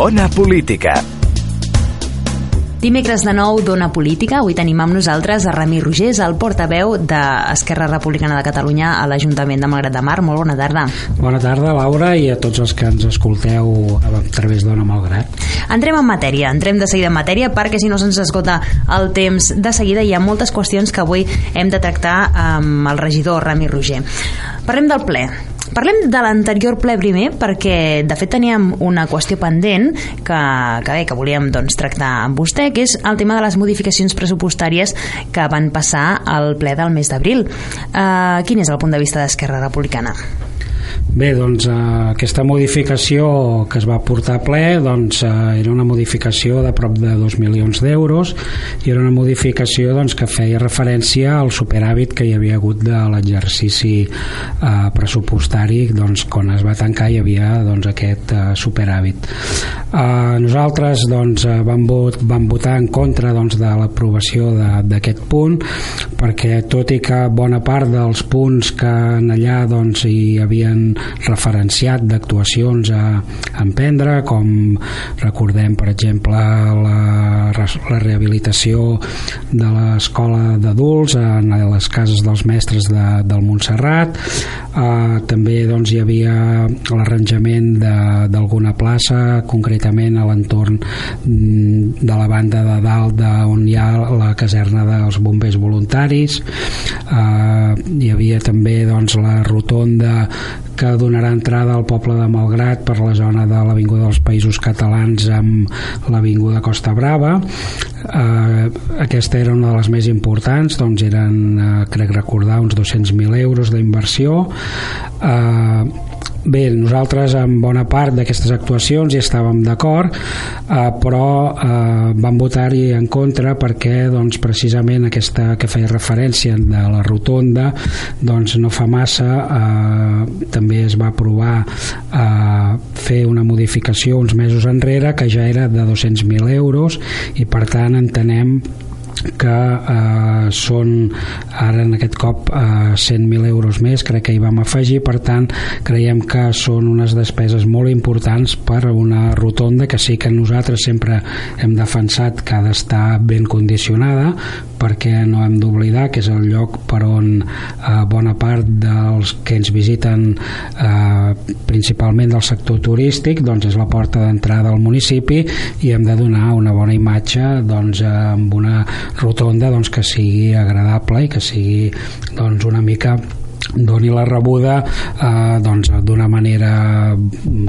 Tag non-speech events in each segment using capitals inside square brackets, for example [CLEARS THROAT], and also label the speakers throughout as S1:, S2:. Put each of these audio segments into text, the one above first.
S1: Ona Política.
S2: Dimecres de nou d'Ona Política, avui tenim amb nosaltres a Rami Rogés, el portaveu d'Esquerra Republicana de Catalunya a l'Ajuntament de Malgrat de Mar. Molt bona tarda.
S3: Bona tarda, Laura, i a tots els que ens escolteu a través d'Ona Malgrat.
S2: Entrem en matèria, entrem de seguida en matèria perquè si no se'ns esgota el temps de seguida hi ha moltes qüestions que avui hem de tractar amb el regidor Rami Roger. Parlem del ple. Parlem de l'anterior ple primer perquè de fet teníem una qüestió pendent que, que bé, que volíem doncs, tractar amb vostè, que és el tema de les modificacions pressupostàries que van passar al ple del mes d'abril. Uh, quin és el punt de vista d'Esquerra Republicana?
S3: Bé, doncs eh, aquesta modificació que es va portar a ple doncs, eh, era una modificació de prop de 2 milions d'euros i era una modificació doncs, que feia referència al superàvit que hi havia hagut de l'exercici eh, pressupostari doncs, quan es va tancar hi havia doncs, aquest eh, superàvit. Eh, nosaltres doncs, eh, vam, vot, vam votar en contra doncs, de l'aprovació d'aquest punt perquè tot i que bona part dels punts que en allà doncs, hi havien referenciat d'actuacions a, emprendre com recordem per exemple la, la rehabilitació de l'escola d'adults en les cases dels mestres de, del Montserrat. Eh, també doncs, hi havia l'arranjament d'alguna plaça concretament a l'entorn mm, de la banda de dalt on hi ha la caserna dels bombers voluntaris. Eh, hi havia també doncs, la rotonda que donarà entrada al poble de Malgrat per la zona de l'Avinguda dels Països Catalans amb l'Avinguda Costa Brava. Eh, aquesta era una de les més importants doncs eren, eh, crec recordar uns 200.000 euros d'inversió. Eh, Bé, nosaltres en bona part d'aquestes actuacions hi estàvem d'acord, eh, però eh, vam votar-hi en contra perquè doncs, precisament aquesta que feia referència de la rotonda doncs, no fa massa eh, també es va aprovar eh, fer una modificació uns mesos enrere que ja era de 200.000 euros i per tant entenem eh, són ara en aquest cop eh, 100.000 euros més crec que hi vam afegir. Per tant creiem que són unes despeses molt importants per una rotonda que sí que nosaltres sempre hem defensat que ha d'estar ben condicionada perquè no hem d'oblidar que és el lloc per on eh, bona part dels que ens visiten eh, principalment del sector turístic doncs és la porta d'entrada al municipi i hem de donar una bona imatge doncs, eh, amb una rotonda doncs, que sigui agradable i que sigui doncs, una mica doni la rebuda eh, doncs, d'una manera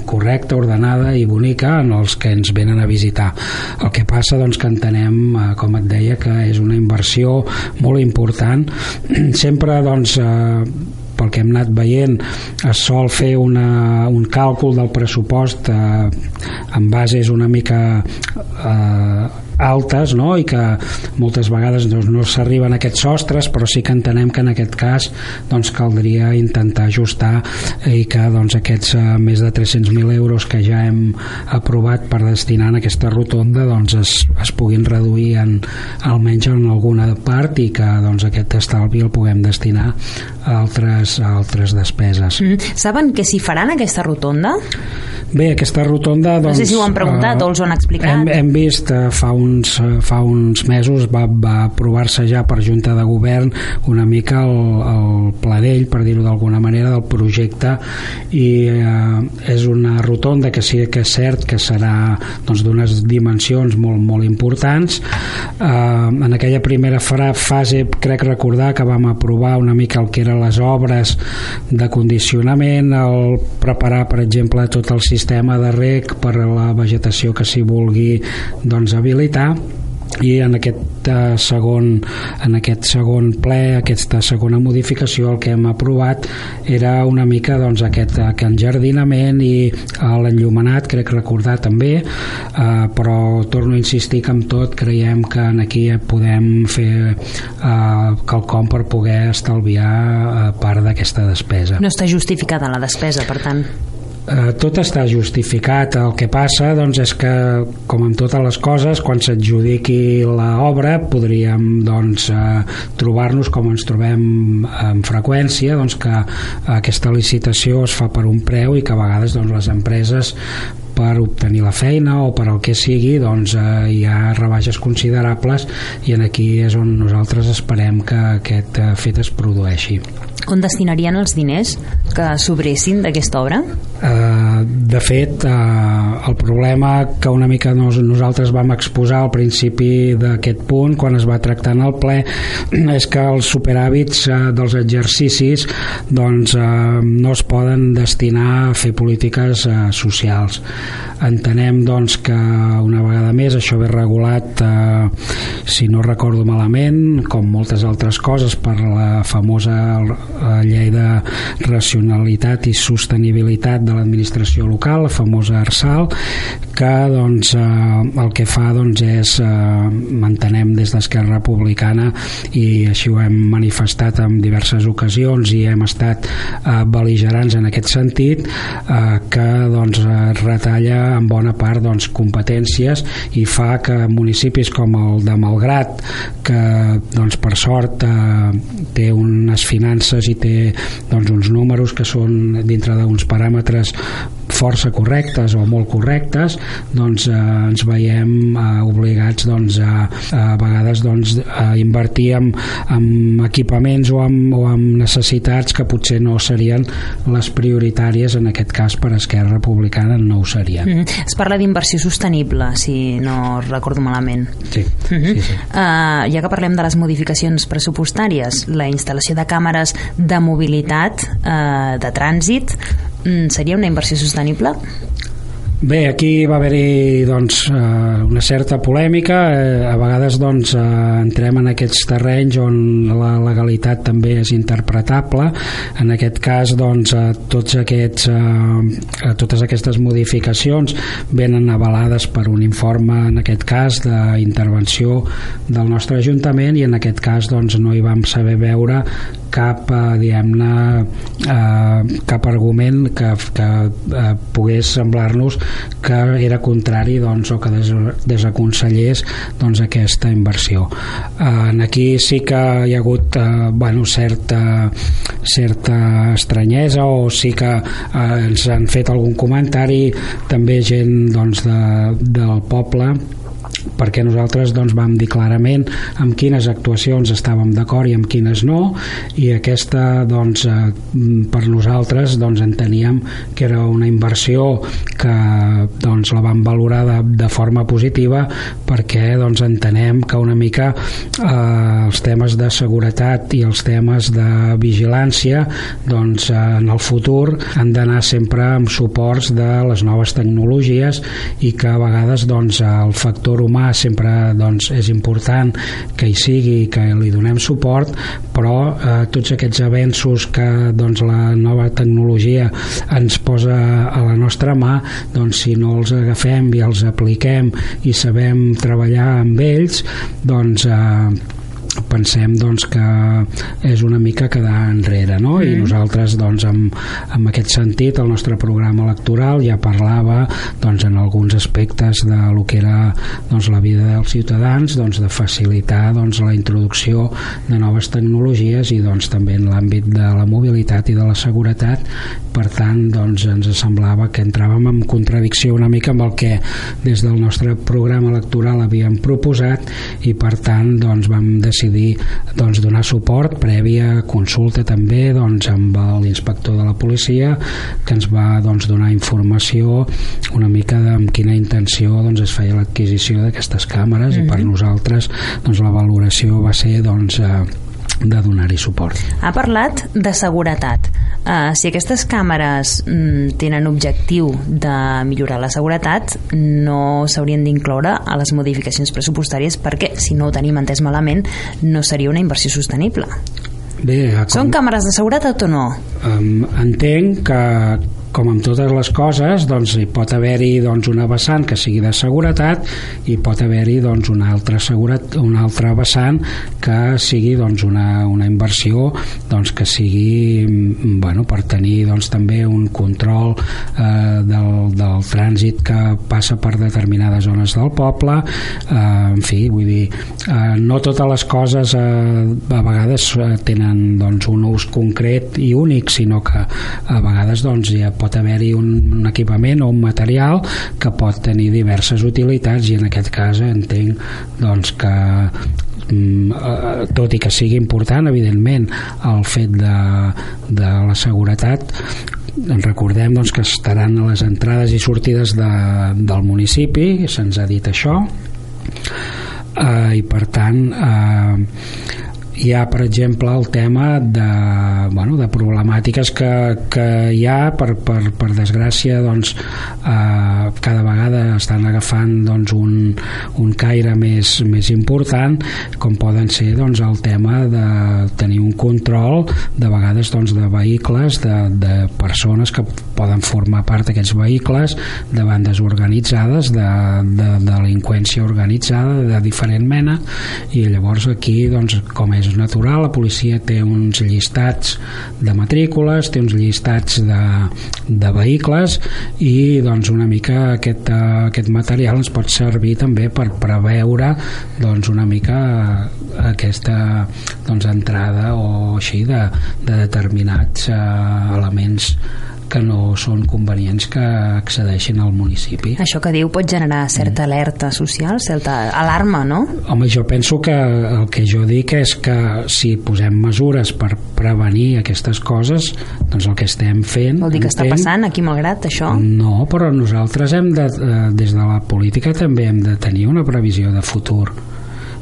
S3: correcta, ordenada i bonica en els que ens venen a visitar. El que passa doncs, que entenem, eh, com et deia, que és una inversió molt important. Sempre doncs, eh, pel que hem anat veient es sol fer una, un càlcul del pressupost eh, en bases una mica eh, altes no? i que moltes vegades doncs, no s'arriben a aquests sostres però sí que entenem que en aquest cas doncs, caldria intentar ajustar i que doncs, aquests eh, més de 300.000 euros que ja hem aprovat per destinar en aquesta rotonda doncs, es, es puguin reduir en, almenys en alguna part i que doncs, aquest estalvi el puguem destinar a altres, a altres despeses.
S2: Mm. Saben que s'hi faran aquesta rotonda?
S3: Bé, aquesta rotonda... Doncs,
S2: no sé si ho han preguntat uh, o els ho han explicat.
S3: Hem, hem vist uh, fa, uns, uh, fa uns mesos va, va aprovar-se ja per Junta de Govern una mica el, el pladell, per dir-ho d'alguna manera, del projecte i uh, és una rotonda que sí que és cert que serà doncs, d'unes dimensions molt, molt importants. Uh, en aquella primera fase crec recordar que vam aprovar una mica el que eren les obres de condicionament, el preparar, per exemple, tot el sistema sistema de rec per a la vegetació que s'hi vulgui doncs, habilitar. I en aquest uh, segon en aquest segon ple, aquesta segona modificació el que hem aprovat era una mica doncs, aquest, aquest enjardinament i uh, l'enllumenat crec recordar també. Uh, però torno a insistir que amb tot creiem que aquí podem fer uh, quelcom per poder estalviar uh, part d'aquesta despesa.
S2: No està justificada la despesa, per tant
S3: eh, tot està justificat. El que passa doncs, és que com en totes les coses quan s'adjudiqui l'obra podríem doncs, eh, trobar-nos com ens trobem amb freqüència doncs, que aquesta licitació es fa per un preu i que a vegades doncs, les empreses per obtenir la feina o per al que sigui doncs eh, hi ha rebaixes considerables i en aquí és on nosaltres esperem que aquest eh, fet es produeixi
S2: on destinarien els diners que sobressin d'aquesta obra?
S3: Eh, de fet, eh, el problema que una mica nos, nosaltres vam exposar al principi d'aquest punt, quan es va tractar en el ple, [CLEARS THROAT] és que els superàvits eh, dels exercicis doncs, eh, no es poden destinar a fer polítiques eh, socials. Entenem doncs, que una vegada més això ve regulat, eh, si no recordo malament, com moltes altres coses, per la famosa la llei de racionalitat i sostenibilitat de l'administració local, la famosa ARSAL, que doncs, eh, el que fa doncs, és eh, mantenem des d'Esquerra Republicana i així ho hem manifestat en diverses ocasions i hem estat eh, beligerants en aquest sentit eh, que doncs, retalla en bona part doncs, competències i fa que municipis com el de Malgrat que doncs, per sort eh, té unes finances i té doncs, uns números que són dintre d'uns paràmetres força correctes o molt correctes doncs eh, ens veiem eh, obligats doncs, a, a vegades doncs, a invertir en, en equipaments o en, o en necessitats que potser no serien les prioritàries en aquest cas per Esquerra Republicana no ho serien. Mm
S2: -hmm. Es parla d'inversió sostenible si no recordo malament.
S3: Sí, mm -hmm. sí, sí.
S2: Uh, ja que parlem de les modificacions pressupostàries la instal·lació de càmeres de mobilitat uh, de trànsit seria una inversió sostenible?
S3: Bé, aquí va haver-hi doncs, eh, una certa polèmica, eh, a vegades doncs, eh, entrem en aquests terrenys on la legalitat també és interpretable, en aquest cas doncs, tots aquests, totes aquestes modificacions venen avalades per un informe, en aquest cas, d'intervenció del nostre Ajuntament i en aquest cas doncs, no hi vam saber veure cap, eh, diguem-ne, eh, cap argument que, que eh, pogués semblar-nos que era contrari doncs, o que des, desaconsellés doncs, aquesta inversió. Eh, aquí sí que hi ha hagut eh, bueno, certa, certa estranyesa o sí que eh, ens han fet algun comentari també gent doncs, de, del poble perquè nosaltres doncs, vam dir clarament amb quines actuacions estàvem d'acord i amb quines no i aquesta doncs, eh, per nosaltres doncs, enteníem que era una inversió que doncs, la vam valorar de, de forma positiva perquè doncs, entenem que una mica eh, els temes de seguretat i els temes de vigilància doncs, eh, en el futur han d'anar sempre amb suports de les noves tecnologies i que a vegades doncs, el factor humà sempre doncs, és important que hi sigui que li donem suport però eh, tots aquests avenços que doncs, la nova tecnologia ens posa a la nostra mà doncs si no els agafem i els apliquem i sabem treballar amb ells doncs eh, pensem doncs, que és una mica quedar enrere no? Mm. i nosaltres doncs, amb, amb aquest sentit el nostre programa electoral ja parlava doncs, en alguns aspectes de lo que era doncs, la vida dels ciutadans doncs, de facilitar doncs, la introducció de noves tecnologies i doncs, també en l'àmbit de la mobilitat i de la seguretat per tant doncs, ens semblava que entràvem en contradicció una mica amb el que des del nostre programa electoral havíem proposat i per tant doncs, vam decidir decidir doncs, donar suport prèvia consulta també doncs, amb l'inspector de la policia que ens va doncs, donar informació una mica de amb quina intenció doncs, es feia l'adquisició d'aquestes càmeres mm -hmm. i per mhm. nosaltres doncs, la valoració va ser doncs, eh, de donar-hi suport.
S2: Ha parlat de seguretat. Uh, si aquestes càmeres mm, tenen objectiu de millorar la seguretat, no s'haurien d'incloure a les modificacions pressupostàries perquè, si no ho tenim entès malament, no seria una inversió sostenible.
S3: Bé, com...
S2: Són càmeres de seguretat o no?
S3: Um, entenc que, com amb totes les coses doncs hi pot haver-hi doncs, una vessant que sigui de seguretat i pot haver-hi doncs, una, altra seguretat, una altra vessant que sigui doncs, una, una inversió doncs, que sigui mm, bueno, per tenir doncs, també un control eh, del, del trànsit que passa per determinades zones del poble. Eh, en fi, vull dir eh, no totes les coses eh, a vegades eh, tenen doncs, un ús concret i únic sinó que a vegades doncs, hi ha pot haver-hi un, un equipament o un material que pot tenir diverses utilitats i en aquest cas entenc doncs, que mm, tot i que sigui important evidentment el fet de, de la seguretat recordem doncs, que estaran a les entrades i sortides de, del municipi se'ns ha dit això eh, i per tant eh, hi ha per exemple el tema de, bueno, de problemàtiques que, que hi ha per, per, per desgràcia doncs, eh, cada vegada estan agafant doncs, un, un caire més, més important com poden ser doncs, el tema de tenir un control de vegades doncs, de vehicles de, de persones que poden formar part d'aquests vehicles de bandes organitzades de, de, de delinqüència organitzada de diferent mena i llavors aquí doncs, com és natural, la policia té uns llistats de matrícules, té uns llistats de, de vehicles i doncs una mica aquest, uh, aquest material ens pot servir també per preveure doncs una mica aquesta doncs, entrada o així de, de determinats uh, elements que no són convenients que accedeixin al municipi.
S2: Això que diu pot generar certa alerta social, certa alarma, no?
S3: Home, jo penso que el que jo dic és que si posem mesures per prevenir aquestes coses, doncs el que estem fent...
S2: Vol dir que està passant aquí malgrat això?
S3: No, però nosaltres hem de, eh, des de la política també hem de tenir una previsió de futur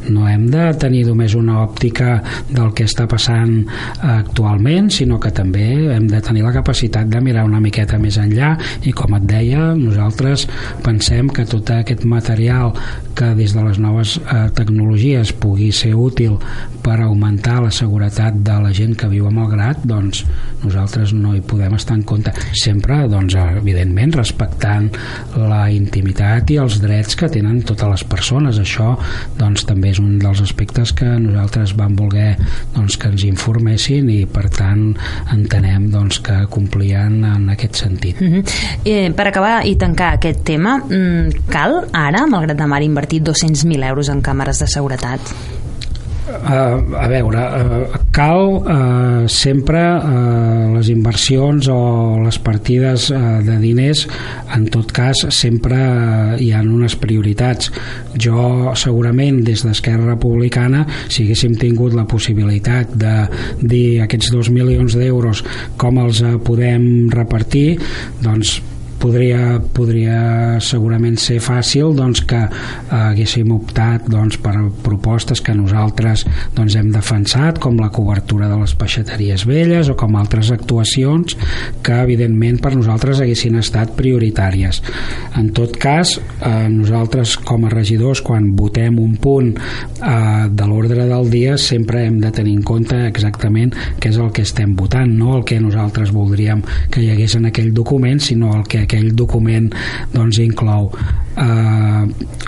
S3: no hem de tenir només una òptica del que està passant actualment, sinó que també hem de tenir la capacitat de mirar una miqueta més enllà i com et deia, nosaltres pensem que tot aquest material que des de les noves eh, tecnologies pugui ser útil per augmentar la seguretat de la gent que viu a Malgrat, doncs nosaltres no hi podem estar en compte. Sempre, doncs, evidentment, respectant la intimitat i els drets que tenen totes les persones. Això, doncs, també és un dels aspectes que nosaltres vam voler doncs, que ens informessin i, per tant, entenem doncs, que complien en aquest sentit.
S2: Uh -huh. eh, per acabar i tancar aquest tema, mm, cal ara, malgrat de mar, invertir 200.000 euros en càmeres de seguretat?
S3: Uh, a veure, uh, cal uh, sempre uh, les inversions o les partides uh, de diners en tot cas sempre uh, hi han unes prioritats. Jo segurament des d'Esquerra Republicana si haguéssim tingut la possibilitat de dir aquests dos milions d'euros com els uh, podem repartir doncs podria, podria segurament ser fàcil doncs, que eh, haguéssim optat doncs, per propostes que nosaltres doncs, hem defensat com la cobertura de les peixateries velles o com altres actuacions que evidentment per nosaltres haguessin estat prioritàries. En tot cas eh, nosaltres com a regidors quan votem un punt eh, de l'ordre del dia sempre hem de tenir en compte exactament què és el que estem votant no el que nosaltres voldríem que hi hagués en aquell document sinó el que aquell document doncs, inclou eh,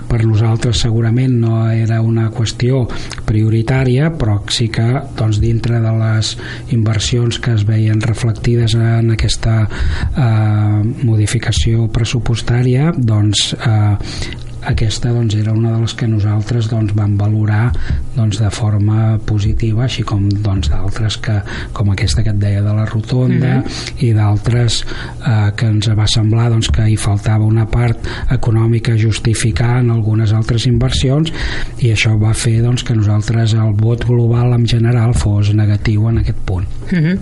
S3: per nosaltres segurament no era una qüestió prioritària però sí que doncs, dintre de les inversions que es veien reflectides en aquesta eh, modificació pressupostària doncs eh, aquesta doncs, era una de les que nosaltres doncs, vam valorar doncs, de forma positiva així com doncs, d'altres que com aquesta que et deia de la rotonda mm -hmm. i d'altres eh, que ens va semblar doncs, que hi faltava una part econòmica justificar en algunes altres inversions i això va fer doncs, que nosaltres el vot global en general fos negatiu en aquest punt mm -hmm.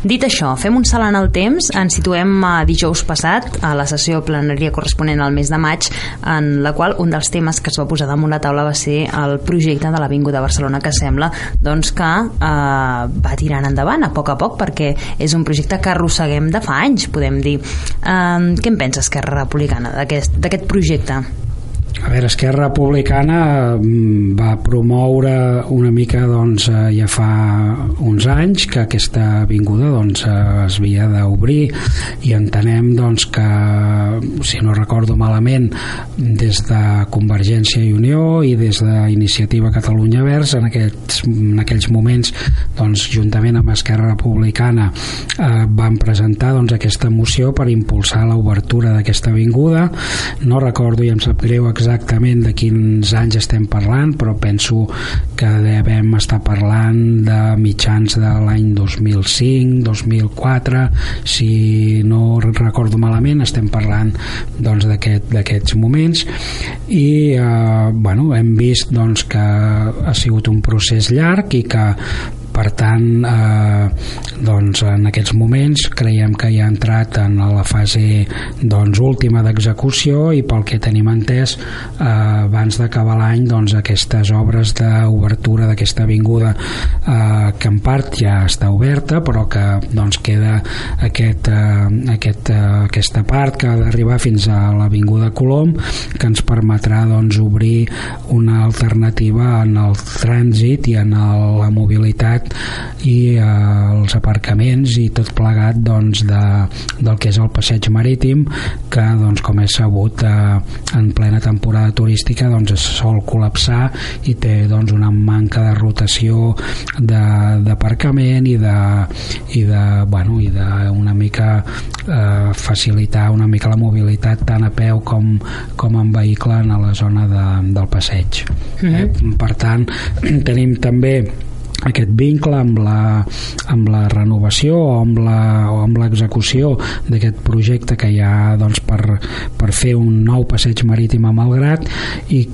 S2: Dit això, fem un salt en el temps, ens situem a dijous passat a la sessió plenària corresponent al mes de maig en la qual un dels temes que es va posar damunt la taula va ser el projecte de l'Avinguda Barcelona que sembla doncs, que eh, va tirant endavant a poc a poc perquè és un projecte que arrosseguem de fa anys, podem dir. Eh, què en pensa Esquerra Republicana d'aquest projecte?
S3: A veure, Esquerra Republicana mm, va promoure una mica doncs, eh, ja fa uns anys que aquesta avinguda doncs, eh, es havia d'obrir i entenem doncs, que, si no recordo malament, des de Convergència i Unió i des d'Iniciativa Catalunya Verds en, aquests, en aquells moments doncs, juntament amb Esquerra Republicana eh, van presentar doncs, aquesta moció per impulsar l'obertura d'aquesta avinguda. No recordo i em sap greu exactament de quins anys estem parlant però penso que devem estar parlant de mitjans de l'any 2005 2004 si no recordo malament estem parlant doncs, d'aquests aquest, moments. I eh, bueno, hem vist doncs, que ha sigut un procés llarg i que per tant eh, doncs en aquests moments creiem que ja ha entrat en la fase doncs, última d'execució i pel que tenim entès eh, abans d'acabar l'any doncs, aquestes obres d'obertura d'aquesta avinguda eh, que en part ja està oberta però que doncs, queda aquest, eh, aquest, eh, aquesta part que ha d'arribar fins a l'Avinguda Colom que ens permetrà doncs, obrir una alternativa en el trànsit i en el, la mobilitat i eh, els aparcaments i tot plegat doncs, de, del que és el passeig marítim que doncs, com és sabut eh, en plena temporada turística doncs, es sol col·lapsar i té doncs, una manca de rotació d'aparcament i de, i de, bueno, i de una mica eh, facilitar una mica la mobilitat tant a peu com, com en vehicle en la zona de, del passeig mm -hmm. eh? per tant [CLEARS THROAT] tenim també aquest vincle amb la, amb la renovació o amb l'execució d'aquest projecte que hi ha doncs, per, per fer un nou passeig marítim a Malgrat i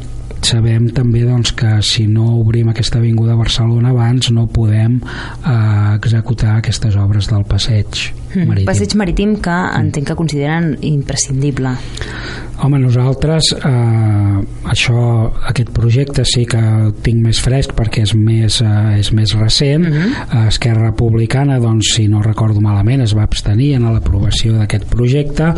S3: sabem també doncs, que si no obrim aquesta avinguda a Barcelona abans no podem eh, executar aquestes obres del passeig.
S2: Marítim. Passeig marítim que entenc que consideren imprescindible.
S3: Home, nosaltres eh, això, aquest projecte sí que el tinc més fresc perquè és més, eh, és més recent uh mhm. -huh. Esquerra Republicana doncs si no recordo malament es va abstenir en l'aprovació d'aquest projecte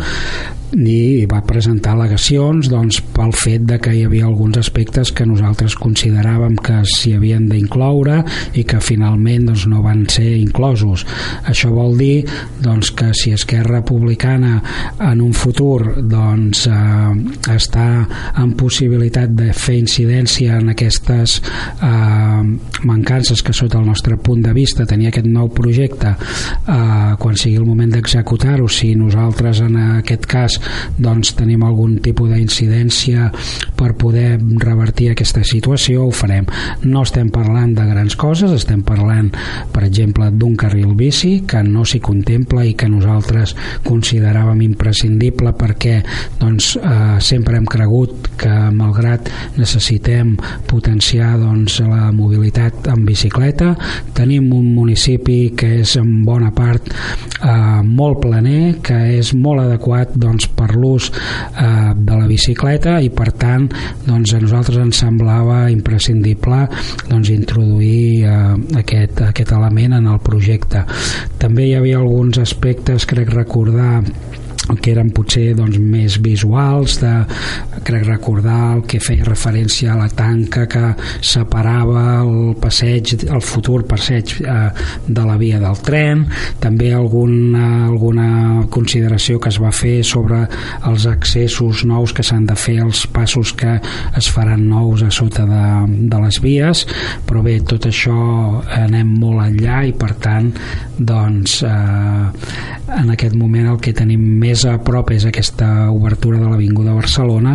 S3: i va presentar al·legacions doncs, pel fet de que hi havia alguns aspectes que nosaltres consideràvem que s'hi havien d'incloure i que finalment doncs, no van ser inclosos. Això vol dir doncs, que si Esquerra Republicana en un futur doncs, eh, està en possibilitat de fer incidència en aquestes eh, mancances que sota el nostre punt de vista tenia aquest nou projecte eh, quan sigui el moment d'executar-ho si nosaltres en aquest cas doncs tenim algun tipus d'incidència per poder revertir aquesta situació ho farem. No estem parlant de grans coses, estem parlant per exemple d'un carril bici que no s'hi contempla i que nosaltres consideràvem imprescindible perquè doncs, eh, sempre hem cregut que malgrat necessitem potenciar doncs, la mobilitat en bicicleta tenim un municipi que és en bona part eh, molt planer, que és molt adequat doncs, per l'ús eh, de la bicicleta i per tant doncs, a nosaltres ens semblava imprescindible doncs, introduir eh, aquest, aquest element en el projecte. També hi havia alguns aspectes crec recordar que eren potser doncs, més visuals de, crec recordar el que feia referència a la tanca que separava el passeig el futur passeig eh, de la via del tren. També alguna, alguna consideració que es va fer sobre els accessos nous que s'han de fer els passos que es faran nous a sota de, de les vies. Però bé, tot això anem molt enllà i per tant doncs eh, en aquest moment el que tenim més més a prop és aquesta obertura de l'Avinguda Barcelona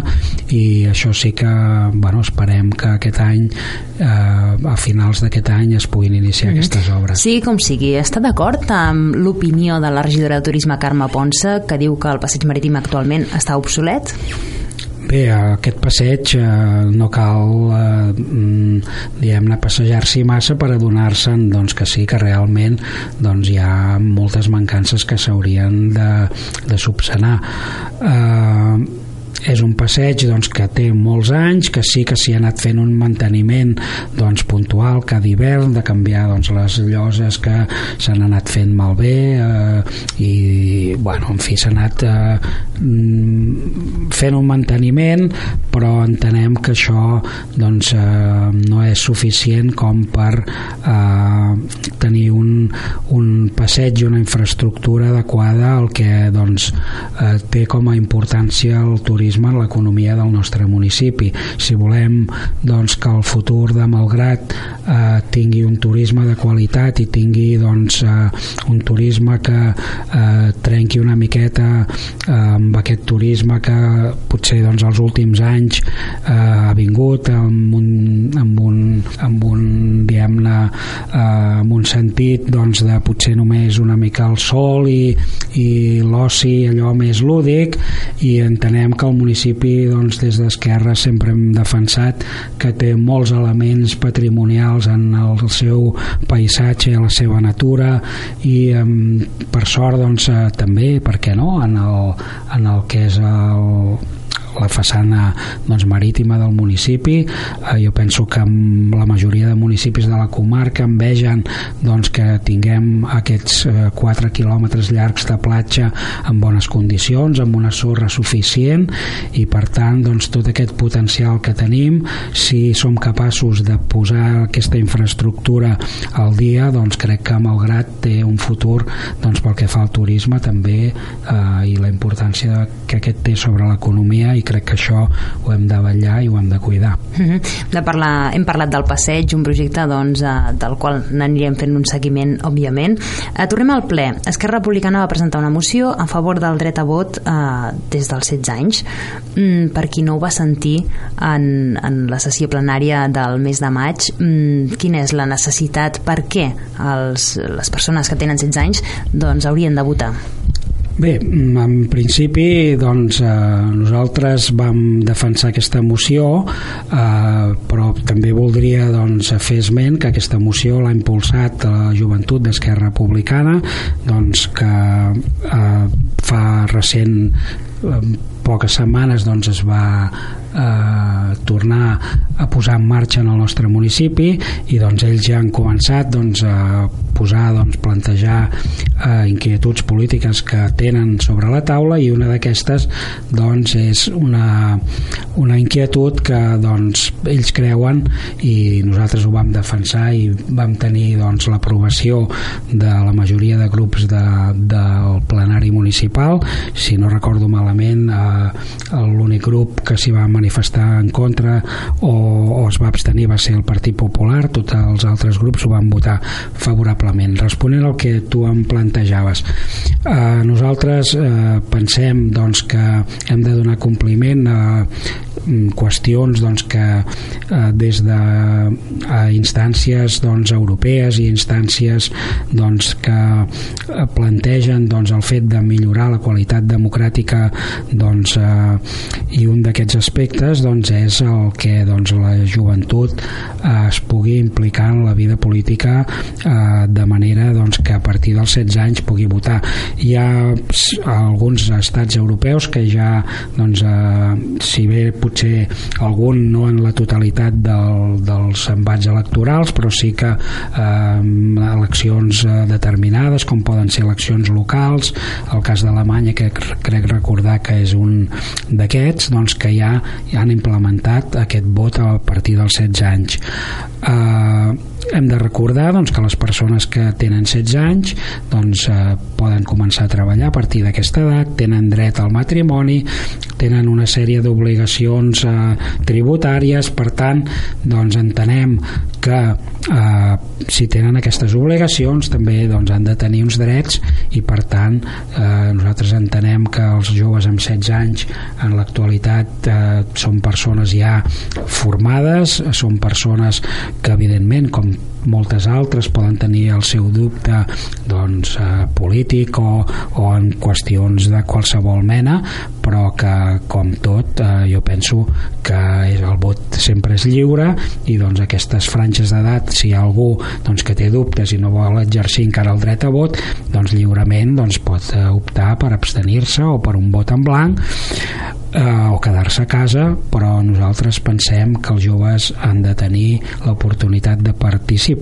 S3: i això sí que bueno, esperem que aquest any eh, a finals d'aquest any es puguin iniciar mm. aquestes obres.
S2: Sí, com sigui. Està d'acord amb l'opinió de la regidora de Turisme Carme Ponsa que diu que el passeig marítim actualment està obsolet?
S3: Bé, aquest passeig eh, no cal eh, mm, diguem-ne passejar-s'hi massa per adonar-se'n doncs, que sí que realment doncs, hi ha moltes mancances que s'haurien de, de subsanar. Eh, és un passeig doncs, que té molts anys, que sí que s'hi ha anat fent un manteniment doncs, puntual cada hivern, de canviar doncs, les lloses que s'han anat fent malbé eh, i bueno, en fi s'ha anat eh, mm, fent un manteniment però entenem que això doncs, eh, no és suficient com per eh, tenir un, un passeig i una infraestructura adequada al que doncs, eh, té com a importància el turisme turisme en l'economia del nostre municipi. Si volem doncs, que el futur de Malgrat eh, tingui un turisme de qualitat i tingui doncs, eh, un turisme que eh, trenqui una miqueta eh, amb aquest turisme que potser doncs, els últims anys eh, ha vingut amb un, amb un, amb un diguem-ne eh, amb un sentit doncs, de potser només una mica el sol i, i l'oci allò més lúdic i entenem que el municipi doncs, des d'Esquerra sempre hem defensat que té molts elements patrimonials en el seu paisatge, la seva natura i per sort doncs, eh, també, per què no, en el, en el que és el, la façana doncs, marítima del municipi. Eh, jo penso que la majoria de municipis de la comarca envegen doncs, que tinguem aquests eh, 4 quilòmetres llargs de platja en bones condicions, amb una sorra suficient i per tant doncs, tot aquest potencial que tenim si som capaços de posar aquesta infraestructura al dia doncs crec que Malgrat té un futur doncs, pel que fa al turisme també eh, i la importància que aquest té sobre l'economia i crec que això ho hem de vetllar i ho hem de cuidar.
S2: Uh -huh. de parlar, hem parlat del passeig, un projecte doncs, eh, del qual n'anirem fent un seguiment, òbviament. Eh, tornem al ple. Esquerra Republicana va presentar una moció a favor del dret a vot eh, des dels 16 anys. Mm, per qui no ho va sentir en, en la sessió plenària del mes de maig, mm, quina és la necessitat, per què els, les persones que tenen 16 anys doncs, haurien de votar?
S3: Bé, en principi doncs, eh, nosaltres vam defensar aquesta moció eh, però també voldria doncs, fer esment que aquesta moció l'ha impulsat la joventut d'Esquerra Republicana doncs, que eh, fa recent eh, poques setmanes doncs, es va eh, tornar a posar en marxa en el nostre municipi i doncs ells ja han començat doncs, a posar, doncs, plantejar eh, inquietuds polítiques que tenen sobre la taula i una d'aquestes doncs, és una, una inquietud que doncs, ells creuen i nosaltres ho vam defensar i vam tenir doncs, l'aprovació de la majoria de grups de, del plenari municipal. Si no recordo malament eh, l'únic grup que s'hi va manifestar en contra o, o es va abstenir va ser el Partit Popular. Tots els altres grups ho van votar favorablement. Responent al que tu em plantejaves eh, nosaltres eh, pensem doncs, que hem de donar compliment a mm, qüestions doncs, que eh, des de a instàncies doncs, europees i instàncies doncs, que eh, plantegen doncs, el fet de millorar la qualitat democràtica doncs, eh, i un d'aquests aspectes doncs, és el que doncs, la joventut eh, es pugui implicar en la vida política eh, de manera doncs, que a partir dels 16 anys pugui votar. Hi ha alguns estats europeus que ja doncs, eh, si bé potser algun no en la totalitat del, dels embats electorals però sí que eh, eleccions eh, determinades com poden ser eleccions locals el cas d'Alemanya que crec recordar que és un d'aquests doncs, que ja, han implementat aquest vot a partir dels 16 anys. Eh, hem de recordar doncs, que les persones que tenen 16 anys doncs, eh, poden començar a treballar a partir d'aquesta edat, tenen dret al matrimoni, tenen una sèrie d'obligacions eh, tributàries, per tant doncs, entenem que eh, si tenen aquestes obligacions també doncs, han de tenir uns drets i per tant eh, nosaltres entenem que els joves amb 16 anys en l'actualitat eh, són persones ja formades, són persones que evidentment com Amen. Moltes altres poden tenir el seu dubte doncs, eh, polític o, o en qüestions de qualsevol mena però que com tot eh, jo penso que el vot sempre és lliure i doncs aquestes franges d'edat si hi ha algú doncs, que té dubtes i no vol exercir encara el dret a vot doncs lliurement doncs, pot eh, optar per abstenir-se o per un vot en blanc eh, o quedar-se a casa però nosaltres pensem que els joves han de tenir l'oportunitat de participar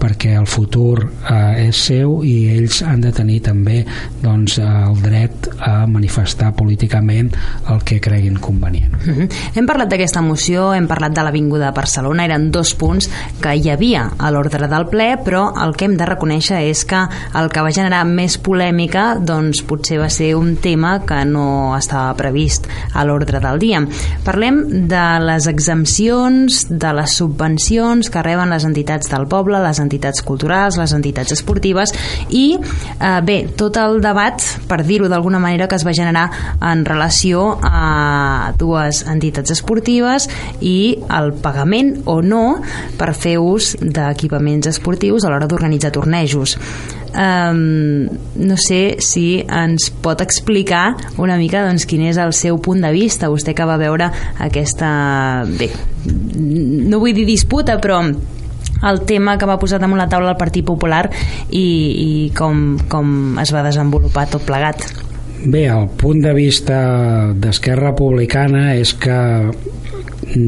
S3: perquè el futur eh, és seu i ells han de tenir també doncs, el dret a manifestar políticament el que creguin convenient.
S2: Mm -hmm. Hem parlat d'aquesta moció, hem parlat de l'Avinguda de Barcelona, eren dos punts que hi havia a l'ordre del ple, però el que hem de reconèixer és que el que va generar més polèmica doncs potser va ser un tema que no estava previst a l'ordre del dia. Parlem de les exempcions, de les subvencions que reben les entitats de del poble, les entitats culturals, les entitats esportives i eh, bé, tot el debat, per dir-ho d'alguna manera, que es va generar en relació a dues entitats esportives i el pagament o no per fer ús d'equipaments esportius a l'hora d'organitzar tornejos. Um, no sé si ens pot explicar una mica doncs, quin és el seu punt de vista vostè que va veure aquesta bé, no vull dir disputa però el tema que va posar damunt la taula el Partit Popular i, i com, com es va desenvolupar tot plegat.
S3: Bé, el punt de vista d'Esquerra Republicana és que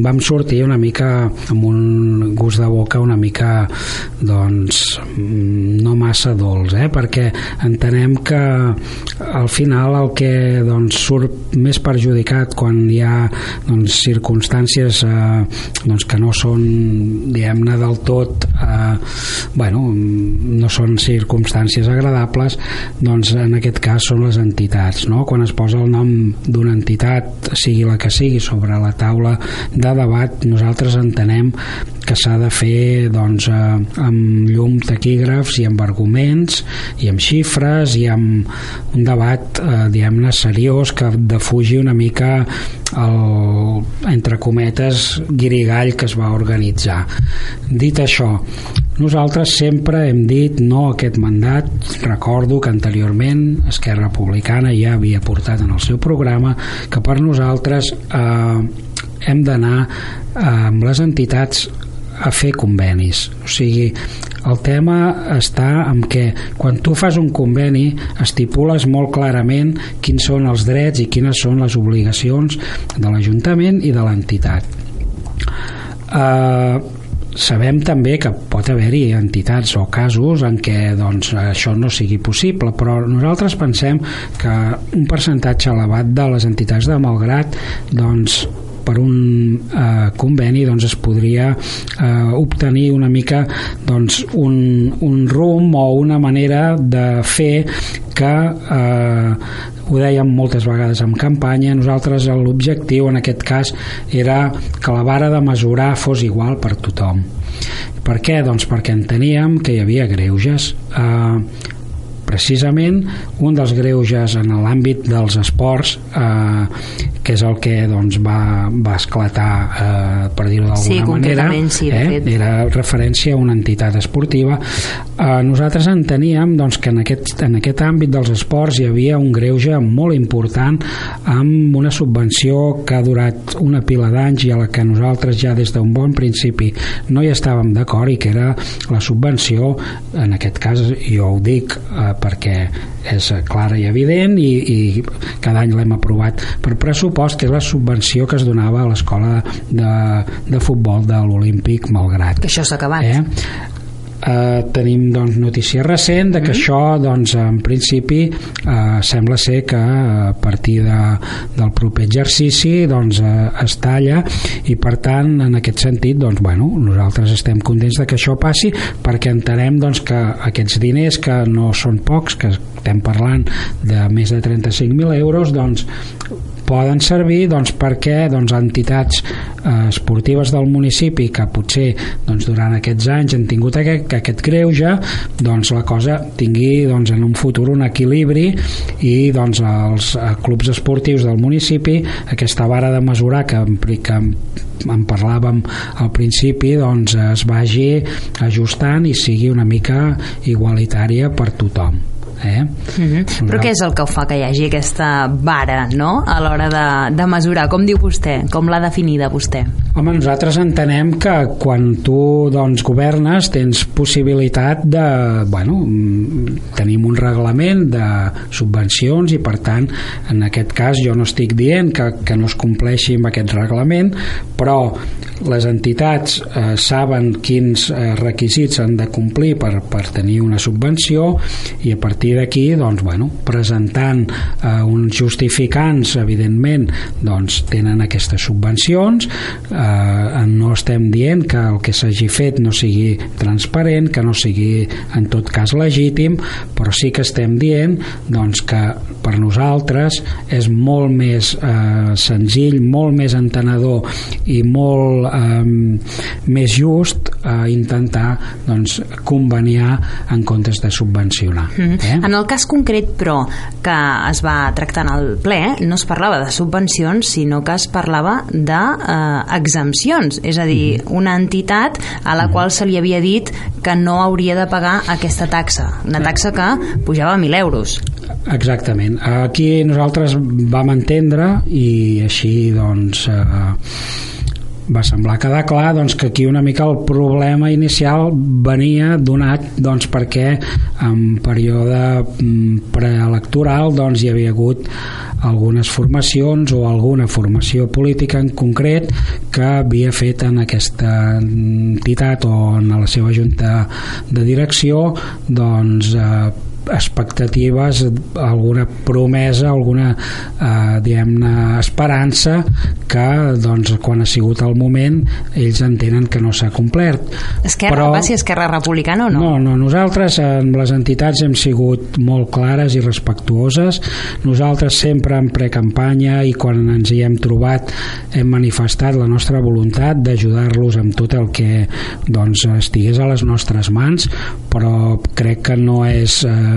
S3: vam sortir una mica amb un gust de boca una mica doncs no massa dolç eh? perquè entenem que al final el que doncs, surt més perjudicat quan hi ha doncs, circumstàncies eh, doncs, que no són diguem-ne del tot eh, bueno, no són circumstàncies agradables doncs en aquest cas són les entitats no? quan es posa el nom d'una entitat sigui la que sigui sobre la taula de debat nosaltres entenem que s'ha de fer doncs, eh, amb llum taquígrafs i amb arguments i amb xifres i amb un debat eh, diguem-ne seriós que defugi una mica el, entre cometes guirigall que es va organitzar. Dit això nosaltres sempre hem dit no a aquest mandat. Recordo que anteriorment Esquerra Republicana ja havia portat en el seu programa que per nosaltres eh, hem d'anar eh, amb les entitats a fer convenis. O sigui, el tema està en què quan tu fas un conveni estipules molt clarament quins són els drets i quines són les obligacions de l'Ajuntament i de l'entitat. Eh, sabem també que pot haver-hi entitats o casos en què doncs, això no sigui possible però nosaltres pensem que un percentatge elevat de les entitats de Malgrat doncs, per un eh, conveni doncs es podria eh, obtenir una mica doncs, un, un rumb o una manera de fer que eh, ho dèiem moltes vegades en campanya nosaltres l'objectiu en aquest cas era que la vara de mesurar fos igual per tothom per què? Doncs perquè enteníem que hi havia greuges eh, precisament un dels greuges en l'àmbit dels esports eh, que és el que doncs, va, va esclatar eh, per dir-ho d'alguna
S2: sí,
S3: manera
S2: sí,
S3: eh, era referència a una entitat esportiva. Eh, nosaltres enteníem doncs, que en aquest, en aquest àmbit dels esports hi havia un greuge molt important amb una subvenció que ha durat una pila d'anys i a la que nosaltres ja des d'un bon principi no hi estàvem d'acord i que era la subvenció en aquest cas jo ho dic eh, perquè és clara i evident i, i cada any l'hem aprovat per pressupost que és la subvenció que es donava a l'escola de, de futbol de l'Olímpic Malgrat
S2: que això s'ha acabat
S3: eh? eh, tenim doncs, notícia recent de que mm. això doncs, en principi eh, sembla ser que a partir de, del proper exercici doncs, eh, es talla i per tant en aquest sentit doncs, bueno, nosaltres estem contents de que això passi perquè entenem doncs, que aquests diners que no són pocs que estem parlant de més de 35.000 euros doncs poden servir doncs, perquè doncs, entitats eh, esportives del municipi que potser doncs, durant aquests anys han tingut aquest, aquest greuge doncs, la cosa tingui doncs, en un futur un equilibri i doncs, els eh, clubs esportius del municipi aquesta vara de mesurar que, que en parlàvem al principi doncs es vagi ajustant i sigui una mica igualitària per tothom Eh? Uh
S2: mhm. -huh. Però què és el que fa que hi hagi aquesta vara no? a l'hora de, de mesurar? Com diu vostè? Com l'ha definida vostè?
S3: Home, nosaltres entenem que quan tu doncs, governes tens possibilitat de... Bueno, tenim un reglament de subvencions i per tant en aquest cas jo no estic dient que, que no es compleixi amb aquest reglament però les entitats eh, saben quins eh, requisits han de complir per, per tenir una subvenció i a partir partir d'aquí doncs, bueno, presentant eh, uns justificants evidentment doncs, tenen aquestes subvencions eh, no estem dient que el que s'hagi fet no sigui transparent que no sigui en tot cas legítim però sí que estem dient doncs, que per nosaltres és molt més eh, senzill molt més entenedor i molt eh, més just eh, intentar doncs, conveniar en comptes de subvencionar. Mm
S2: -hmm. eh? En el cas concret, però, que es va tractar en el ple, no es parlava de subvencions, sinó que es parlava d'exempcions, eh, és a dir, mm -hmm. una entitat a la mm -hmm. qual se li havia dit que no hauria de pagar aquesta taxa, una taxa que pujava a 1.000 euros.
S3: Exactament. Aquí nosaltres vam entendre i així doncs eh, va semblar quedar clar doncs, que aquí una mica el problema inicial venia donat doncs, perquè en període mm, preelectoral doncs, hi havia hagut algunes formacions o alguna formació política en concret que havia fet en aquesta entitat o en la seva junta de direcció doncs eh, expectatives, alguna promesa, alguna eh, diguem-ne esperança que doncs, quan ha sigut el moment ells entenen que no s'ha complert.
S2: Esquerra Però, va ser Esquerra Republicana o no?
S3: No, no, nosaltres amb les entitats hem sigut molt clares i respectuoses. Nosaltres sempre en precampanya i quan ens hi hem trobat hem manifestat la nostra voluntat d'ajudar-los amb tot el que doncs, estigués a les nostres mans, però crec que no és eh,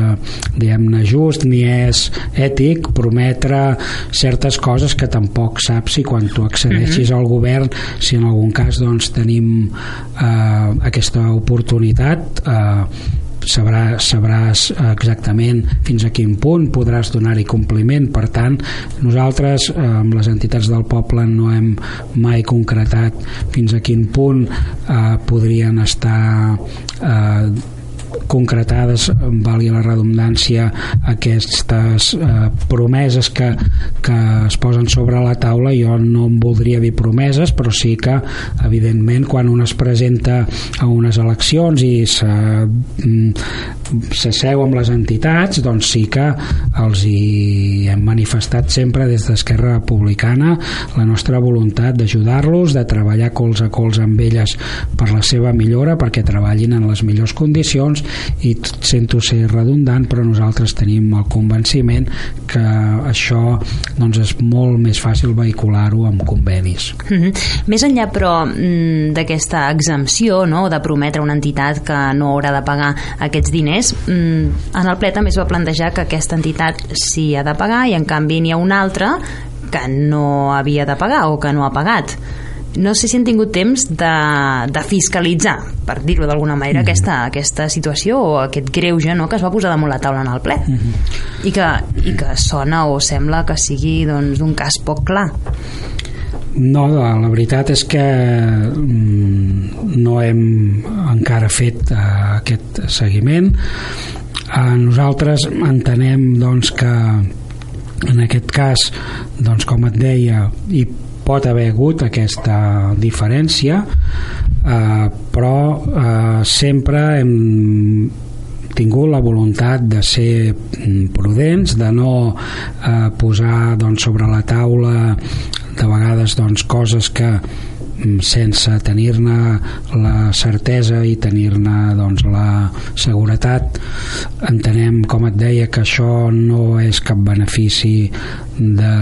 S3: diguem-ne just ni és ètic prometre certes coses que tampoc saps si quan tu accedeixis uh mhm. -huh. al govern si en algun cas doncs tenim eh, aquesta oportunitat eh, sabrà, sabràs exactament fins a quin punt podràs donar-hi compliment per tant nosaltres eh, amb les entitats del poble no hem mai concretat fins a quin punt eh, podrien estar eh, concretades, valgui la redundància, aquestes eh, promeses que, que es posen sobre la taula, jo no em voldria dir promeses, però sí que, evidentment, quan un es presenta a unes eleccions i se, mm, s'asseu amb les entitats, doncs sí que els hi hem manifestat sempre des d'Esquerra Republicana la nostra voluntat d'ajudar-los, de treballar cols a cols amb elles per la seva millora, perquè treballin en les millors condicions i sento ser redundant però nosaltres tenim el convenciment que això doncs, és molt més fàcil vehicular-ho amb convenis
S2: mm -hmm. Més enllà però mm, d'aquesta exempció no, de prometre una entitat que no haurà de pagar aquests diners mm, en el ple també es va plantejar que aquesta entitat sí ha de pagar i en canvi n'hi ha una altra que no havia de pagar o que no ha pagat no sé si han tingut temps de, de fiscalitzar, per dir-ho d'alguna manera, mm -hmm. aquesta, aquesta situació o aquest greuge no, que es va posar damunt la taula en el ple mm -hmm. I, que, i que sona o sembla que sigui doncs, d'un cas poc clar.
S3: No, la veritat és que mm, no hem encara fet uh, aquest seguiment. Uh, nosaltres entenem doncs, que en aquest cas, doncs, com et deia, i pot haver hagut aquesta diferència eh, però eh, sempre hem tingut la voluntat de ser mm, prudents, de no eh, posar doncs, sobre la taula de vegades doncs, coses que sense tenir-ne la certesa i tenir-ne doncs, la seguretat entenem, com et deia, que això no és cap benefici de,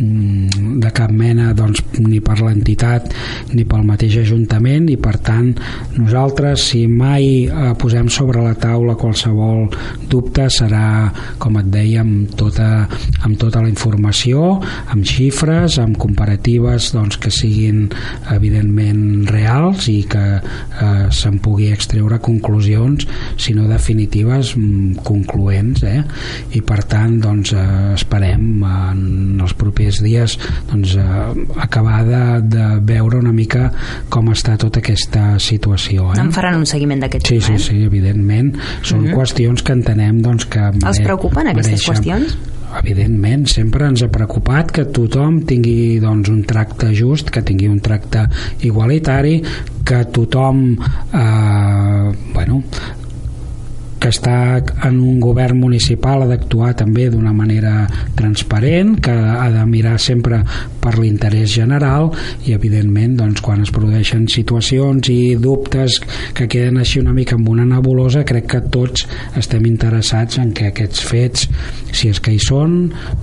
S3: mm, de cap mena doncs, ni per l'entitat ni pel mateix Ajuntament i per tant nosaltres si mai eh, posem sobre la taula qualsevol dubte serà com et deia amb tota, amb tota la informació amb xifres, amb comparatives doncs, que siguin evidentment reals i que eh, se'n pugui extreure conclusions si no definitives mm, concloents eh? i per tant doncs, eh, esperem en els propers dies doncs, eh, acabar de, de veure una mica com està tota aquesta situació. Eh?
S2: En faran un seguiment d'aquest
S3: sí, tema, sí, sí, evidentment. Són mm -hmm. qüestions que entenem doncs, que...
S2: Els preocupen aquestes mereixen, qüestions?
S3: Evidentment, sempre ens ha preocupat que tothom tingui doncs, un tracte just, que tingui un tracte igualitari, que tothom eh, bueno, que està en un govern municipal ha d'actuar també d'una manera transparent, que ha de mirar sempre per l'interès general i evidentment doncs, quan es produeixen situacions i dubtes que queden així una mica amb una nebulosa crec que tots estem interessats en que aquests fets si és que hi són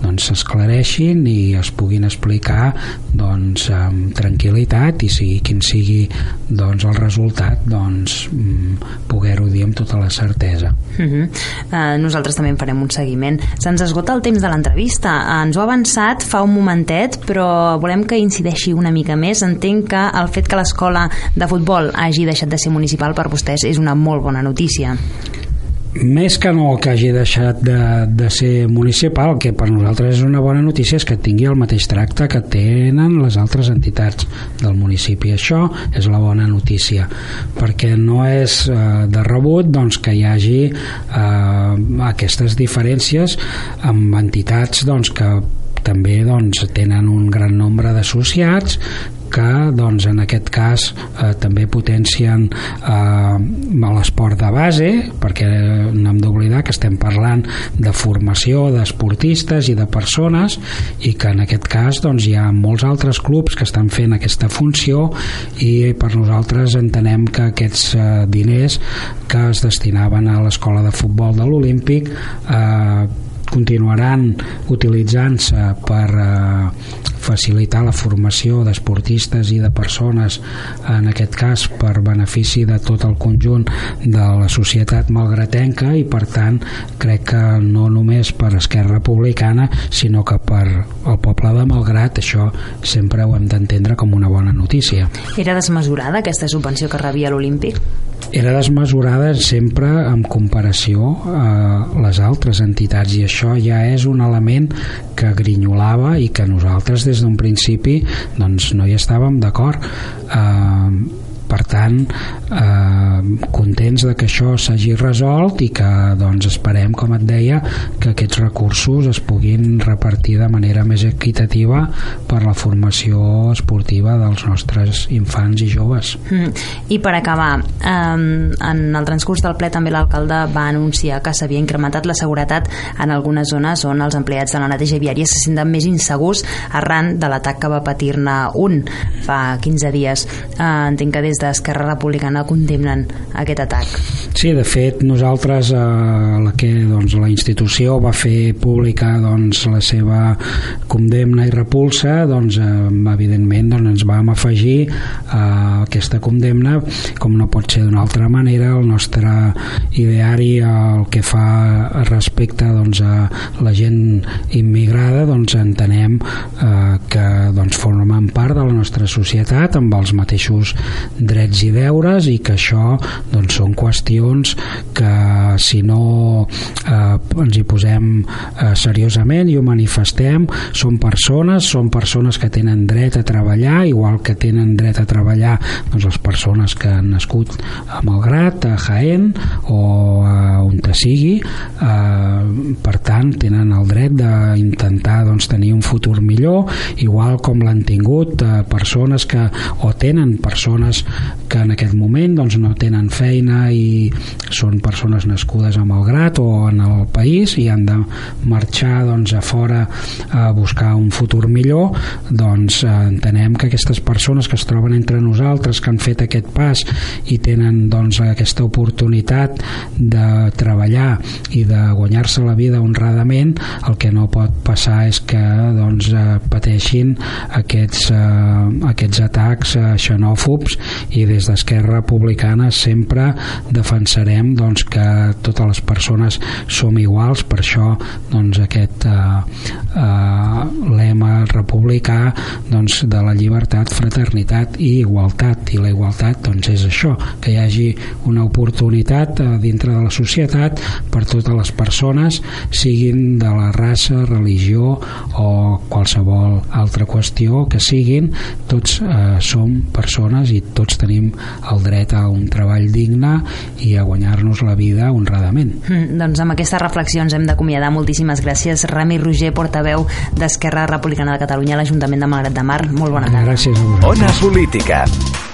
S3: doncs s'esclareixin i es puguin explicar doncs amb tranquil·litat i sigui quin sigui doncs el resultat doncs mm, poder-ho dir amb tota la certesa
S2: uh -huh. uh, nosaltres també en farem un seguiment. Se'ns esgota el temps de l'entrevista. Ens ho ha avançat fa un momentet però volem que incideixi una mica més. Entenc que el fet que l'escola de futbol hagi deixat de ser municipal per vostès és una molt bona notícia
S3: més que no que hagi deixat de, de ser municipal, que per nosaltres és una bona notícia és que tingui el mateix tracte que tenen les altres entitats del municipi. Això és la bona notícia, perquè no és eh, de rebut doncs, que hi hagi eh, aquestes diferències amb entitats doncs, que també doncs, tenen un gran nombre d'associats que doncs, en aquest cas eh, també potencien eh, l'esport de base perquè no hem d'oblidar que estem parlant de formació d'esportistes i de persones i que en aquest cas doncs, hi ha molts altres clubs que estan fent aquesta funció i per nosaltres entenem que aquests eh, diners que es destinaven a l'escola de futbol de l'Olímpic eh, continuaran utilitzant-se per eh, facilitar la formació d'esportistes i de persones en aquest cas per benefici de tot el conjunt de la societat malgratenca i per tant crec que no només per Esquerra Republicana sinó que per el poble de Malgrat això sempre ho hem d'entendre com una bona notícia.
S2: Era desmesurada aquesta subvenció que rebia l'Olímpic?
S3: Era desmesurada sempre en comparació a les altres entitats i això ja és un element que grinyolava i que nosaltres des d'un principi doncs no hi estàvem d'acord. Eh, per tant eh, contents de que això s'hagi resolt i que doncs esperem com et deia que aquests recursos es puguin repartir de manera més equitativa per la formació esportiva dels nostres infants i joves mm.
S2: i per acabar eh, en el transcurs del ple també l'alcalde va anunciar que s'havia incrementat la seguretat en algunes zones on els empleats de la neteja viària se senten més insegurs arran de l'atac que va patir-ne un fa 15 dies eh, entenc que des d'Esquerra Republicana condemnen aquest atac.
S3: Sí, de fet, nosaltres eh, la que doncs, la institució va fer pública doncs, la seva condemna i repulsa, doncs, eh, evidentment doncs, ens vam afegir a aquesta condemna, com no pot ser d'una altra manera, el nostre ideari el que fa respecte doncs, a la gent immigrada, doncs entenem eh, que doncs, formen part de la nostra societat amb els mateixos drets i deures i que això doncs, són qüestions que si no eh, ens hi posem eh, seriosament i ho manifestem són persones, són persones que tenen dret a treballar igual que tenen dret a treballar doncs, les persones que han nascut a Malgrat, a Jaén o a on te sigui eh, per tant tenen el dret d'intentar doncs, tenir un futur millor igual com l'han tingut eh, persones que o tenen persones que en aquest moment doncs, no tenen feina i són persones nascudes a Malgrat o en el país i han de marxar doncs, a fora a buscar un futur millor doncs eh, entenem que aquestes persones que es troben entre nosaltres que han fet aquest pas i tenen doncs, aquesta oportunitat de treballar i de guanyar-se la vida honradament el que no pot passar és que doncs, eh, pateixin aquests, eh, aquests atacs xenòfobs i des d'Esquerra Republicana sempre defensarem doncs, que totes les persones som iguals, per això doncs, aquest eh, eh, lema republicà doncs, de la llibertat, fraternitat i igualtat. I la igualtat doncs, és això, que hi hagi una oportunitat eh, dintre de la societat per totes les persones siguin de la raça, religió o qualsevol altra qüestió que siguin, tots eh, som persones i tots tenim el dret a un treball digne i a guanyar-nos la vida honradament.
S2: Mm, doncs amb aquestes reflexions hem d'acomiadar. Moltíssimes gràcies, Rami Roger, portaveu d'Esquerra Republicana de Catalunya a l'Ajuntament de Malgrat de Mar. Molt bona tarda.
S3: Gràcies a vosaltres.
S1: Ona Política.